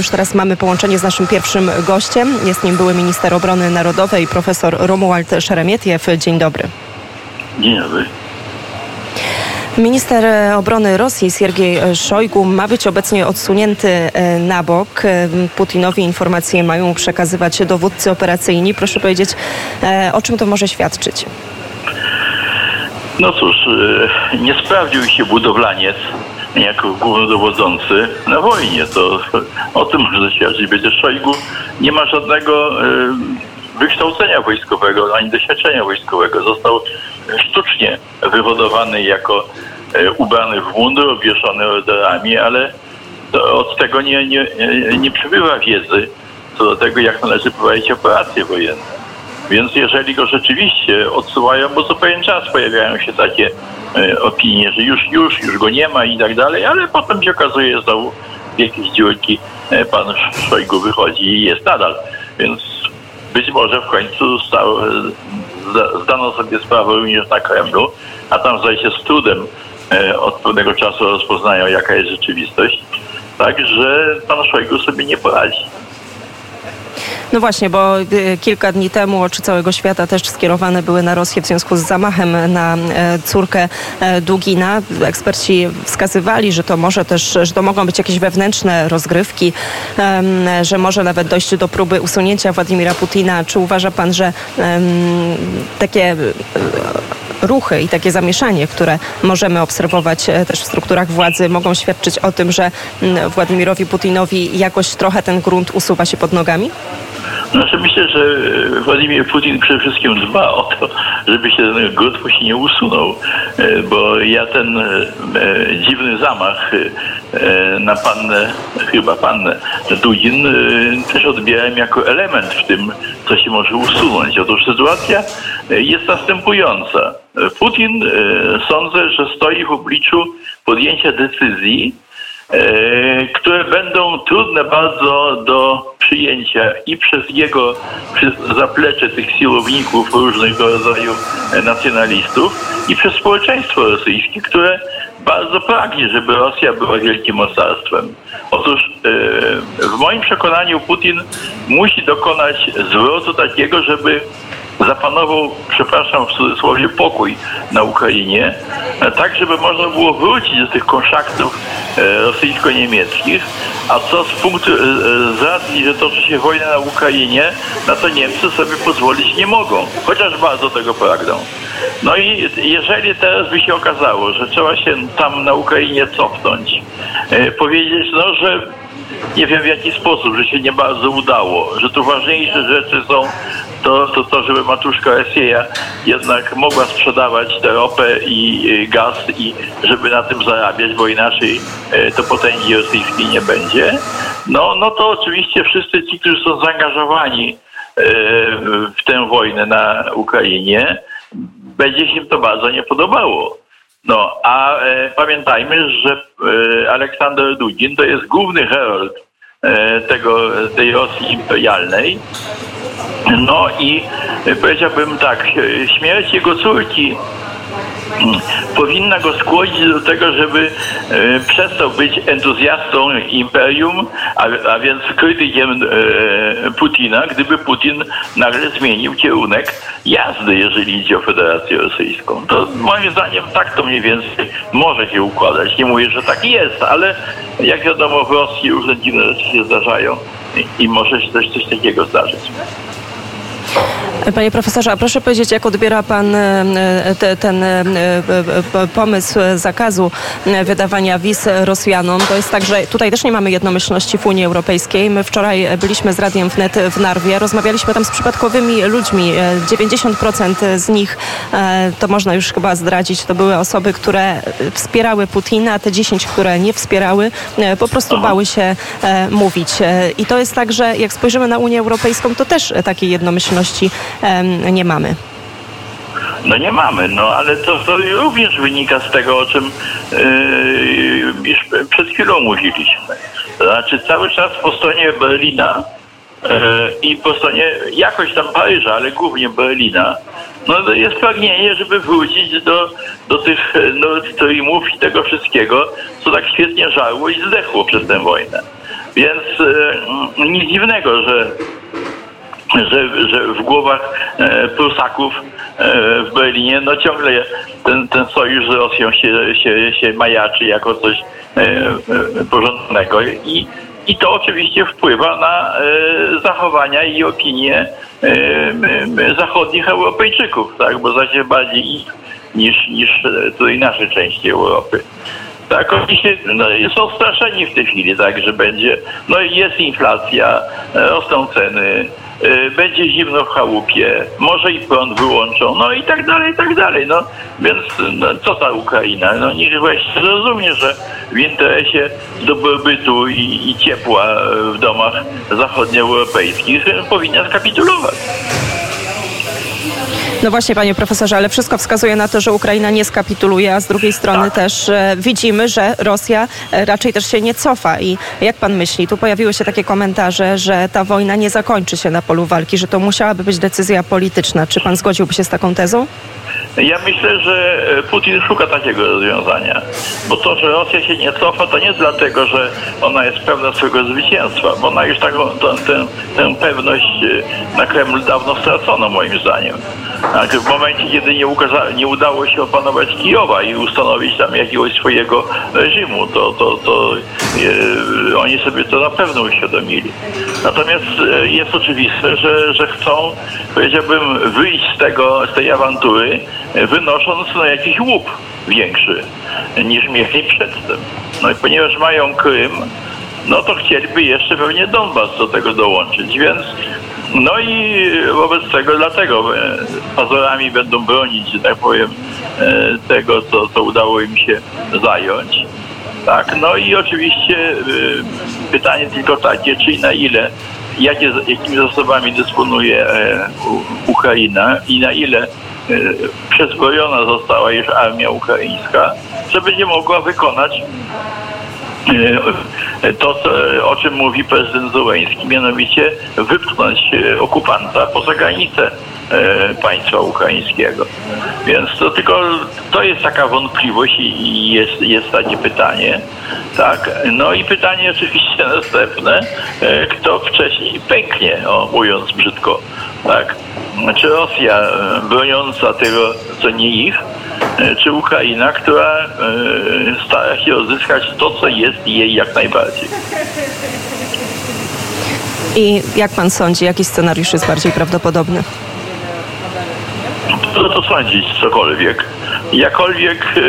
Już teraz mamy połączenie z naszym pierwszym gościem. Jest nim były minister obrony narodowej profesor Romuald Szeremietiew. Dzień dobry. Dzień dobry. Minister obrony Rosji Siergiej Szojgu ma być obecnie odsunięty e, na bok. E, Putinowi informacje mają przekazywać dowódcy operacyjni. Proszę powiedzieć, e, o czym to może świadczyć? No cóż, nie sprawdził się budowlaniec jako głównodowodzący na wojnie. To o tym może świadczyć. Będzie Szojgu nie ma żadnego wykształcenia wojskowego, ani doświadczenia wojskowego. Został sztucznie wywodowany jako e, ubrany w mundur, obwieszony orderami, ale od tego nie, nie, nie przybywa wiedzy co do tego, jak należy prowadzić operacje wojenne. Więc jeżeli go rzeczywiście odsuwają, bo co pewien czas pojawiają się takie e, opinie, że już, już, już go nie ma i tak dalej, ale potem się okazuje, znowu w jakieś dziurki e, pan Szojgu wychodzi i jest nadal. Więc być może w końcu stał, zdano sobie sprawę również na Kremlu, a tam zdaje się z trudem e, od pewnego czasu rozpoznają, jaka jest rzeczywistość. Także pan Szojgu sobie nie poradzi. No właśnie, bo y, kilka dni temu oczy całego świata też skierowane były na Rosję w związku z zamachem na e, córkę e, Dugina. Eksperci wskazywali, że to może też, że to mogą być jakieś wewnętrzne rozgrywki, że może nawet dojść do próby usunięcia Władimira Putina. Czy uważa pan, że takie ruchy i takie zamieszanie, które możemy obserwować też w strukturach władzy, mogą świadczyć o tym, że Władimirowi Putinowi jakoś trochę ten grunt usuwa się pod nogami? Znaczy myślę, że Władimir Putin przede wszystkim dba o to, żeby się ten grunt mu się nie usunął, e, bo ja ten e, dziwny zamach e, na pannę, chyba pannę Dugin też odbierałem jako element w tym, co się może usunąć. Otóż sytuacja jest następująca. Putin sądzę, że stoi w obliczu podjęcia decyzji, E, które będą trudne bardzo do przyjęcia i przez jego przez zaplecze tych siłowników różnego rodzaju nacjonalistów i przez społeczeństwo rosyjskie, które bardzo pragnie, żeby Rosja była wielkim mocarstwem. Otóż e, w moim przekonaniu Putin musi dokonać zwrotu takiego, żeby zapanował, przepraszam w cudzysłowie, pokój na Ukrainie, tak żeby można było wrócić do tych kontraktów e, rosyjsko-niemieckich, a co z punktu, e, z racji, że toczy się wojna na Ukrainie, na to Niemcy sobie pozwolić nie mogą, chociaż bardzo tego pragną. No i jeżeli teraz by się okazało, że trzeba się tam na Ukrainie cofnąć, e, powiedzieć, no, że nie wiem w jaki sposób, że się nie bardzo udało, że tu ważniejsze rzeczy są to, to, to żeby matuszka Rosja jednak mogła sprzedawać tę ropę i gaz i żeby na tym zarabiać, bo inaczej e, to potęgi rosyjskiej nie będzie. No, no to oczywiście wszyscy ci, którzy są zaangażowani e, w tę wojnę na Ukrainie, będzie się to bardzo nie podobało. No, a e, pamiętajmy, że e, Aleksander Dugin to jest główny herold e, tego, tej Rosji imperialnej. No i powiedziałbym tak, śmierć jego córki powinna go skłonić do tego, żeby e, przestał być entuzjastą imperium, a, a więc krytykiem e, Putina, gdyby Putin nagle zmienił kierunek jazdy, jeżeli idzie o Federację Rosyjską. To moim zdaniem tak to mniej więcej może się układać. Nie mówię, że tak jest, ale jak wiadomo w Rosji różne dziwne rzeczy się zdarzają i, może się też coś takiego zdarzyć. Panie profesorze, a proszę powiedzieć, jak odbiera pan e, te, ten e, e, pomysł zakazu wydawania wiz Rosjanom? To jest tak, że tutaj też nie mamy jednomyślności w Unii Europejskiej. My wczoraj byliśmy z Radiem Wnet w Narwie, rozmawialiśmy tam z przypadkowymi ludźmi. 90% z nich, to można już chyba zdradzić, to były osoby, które wspierały Putina, a te 10, które nie wspierały, po prostu bały się mówić. I to jest tak, że jak spojrzymy na Unię Europejską, to też takiej jednomyślności nie mamy. No nie mamy, no ale to, to również wynika z tego, o czym yy, przed chwilą mówiliśmy. To znaczy cały czas po stronie Berlina yy, i po stronie jakoś tam Paryża, ale głównie Berlina, no jest pragnienie, żeby wrócić do, do tych no, streamów i tego wszystkiego, co tak świetnie żarło i zdechło przez tę wojnę. Więc e, nic dziwnego, że że, że w głowach e, Prusaków e, w Berlinie no ciągle ten, ten sojusz z Rosją się, się, się majaczy jako coś e, porządnego i, i to oczywiście wpływa na zachowania i opinie zachodnich Europejczyków, tak, bo zaś bardziej ich niż, niż tutaj naszej części Europy. Tak, oni się, no, są straszeni w tej chwili, tak, że będzie, no jest inflacja, e, rosną ceny, e, będzie zimno w chałupie, może i prąd wyłączą, no i tak dalej, i tak dalej, no. Więc no, co ta Ukraina? No niech właśnie zrozumie, że w interesie dobrobytu i, i ciepła w domach zachodnioeuropejskich e, powinna skapitulować. No właśnie, panie profesorze, ale wszystko wskazuje na to, że Ukraina nie skapituluje, a z drugiej strony Tak. też e, widzimy, że Rosja e, raczej też się nie cofa. I jak pan myśli, tu pojawiły się takie komentarze, że ta wojna nie zakończy się na polu walki, że to musiałaby być decyzja polityczna. Czy pan zgodziłby się z taką tezą? Ja myślę, że e, Putin szuka takiego rozwiązania. Bo to, że Rosja się nie cofa, to nie dlatego, że ona jest pewna swojego zwycięstwa, bo ona już taką, tę, tę, pewność na Kreml dawno stracono, moim zdaniem. Tak, w momencie, kiedy nie, ukaza- nie udało się opanować Kijowa i ustanowić tam jakiegoś swojego reżimu, to, to, to e, oni sobie to na pewno uświadomili. Natomiast e, jest oczywiste, że, że chcą, powiedziałbym, wyjść z, tego, z tej awantury, e, wynosząc no, jakiś łup większy niż mieli przedtem. No i ponieważ mają Krym, no to chcieliby jeszcze pewnie Donbas do tego dołączyć, więc no i wobec tego dlatego e, pazurami będą bronić, że tak powiem, e, tego, co, co udało im się zająć. Tak, no i oczywiście y, pytanie tylko takie, czy na ile, jakie, jakimi zasobami dysponuje e, Ukraina i na ile e, przezbrojona została już armia ukraińska, że będzie mogła wykonać e, to, o czym mówi prezydent Zełenski, mianowicie wypchnąć e, okupanta poza granicę e, państwa ukraińskiego. Więc to tylko to jest taka wątpliwość i jest, jest takie pytanie. Tak. No i pytanie oczywiście następne, e, kto wcześniej pęknie, o, mówiąc brzydko. Tak. Czy Rosja broniąca tego, co nie ich, czy Ukraina, która stara się odzyskać to, co jest jej jak najbardziej. I jak pan sądzi, jaki scenariusz jest bardziej prawdopodobny? Trudno to sądzić cokolwiek. Jakkolwiek e,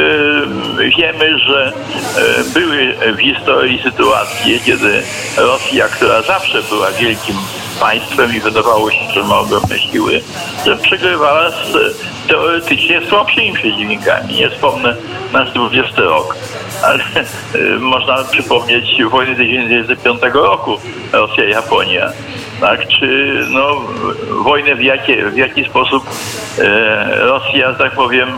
wiemy, że e, były w historii sytuacje, kiedy Rosja, która zawsze była wielkim państwem i wydawało się, że ma ogromne siły, że przegrywała z teoretycznie słabszymi przeciwnikami. Nie wspomnę nasz 20 rok, ale e, można przypomnieć wojnę 1905 roku Rosja-Japonia tak? Czy no, wojnę w, jakie, w jaki sposób e, Rosja, tak powiem, e,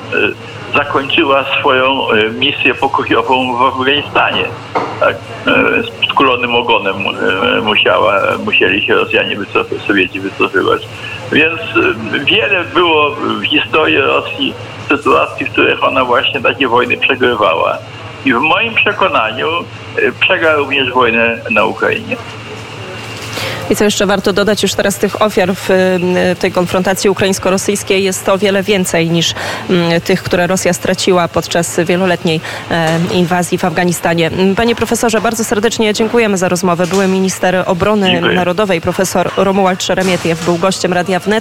zakończyła swoją e, misję pokojową w Afganistanie. Tak? E, z skulonym ogonem e, musiała, musieli się Rosjanie wycofać, Sowieci wycofywać. Więc wiele było w historii Rosji sytuacji, w których ona właśnie takie wojny przegrywała. I w moim przekonaniu przegra również wojnę na Ukrainie. I co jeszcze warto dodać, już teraz tych ofiar w tej konfrontacji ukraińsko-rosyjskiej jest o wiele więcej niż tych, które Rosja straciła podczas wieloletniej e, inwazji w Afganistanie. Panie profesorze, bardzo serdecznie dziękujemy za rozmowę. Były minister obrony Dziękuję. narodowej profesor Romuald Szeremietiew był gościem Radia Wnet.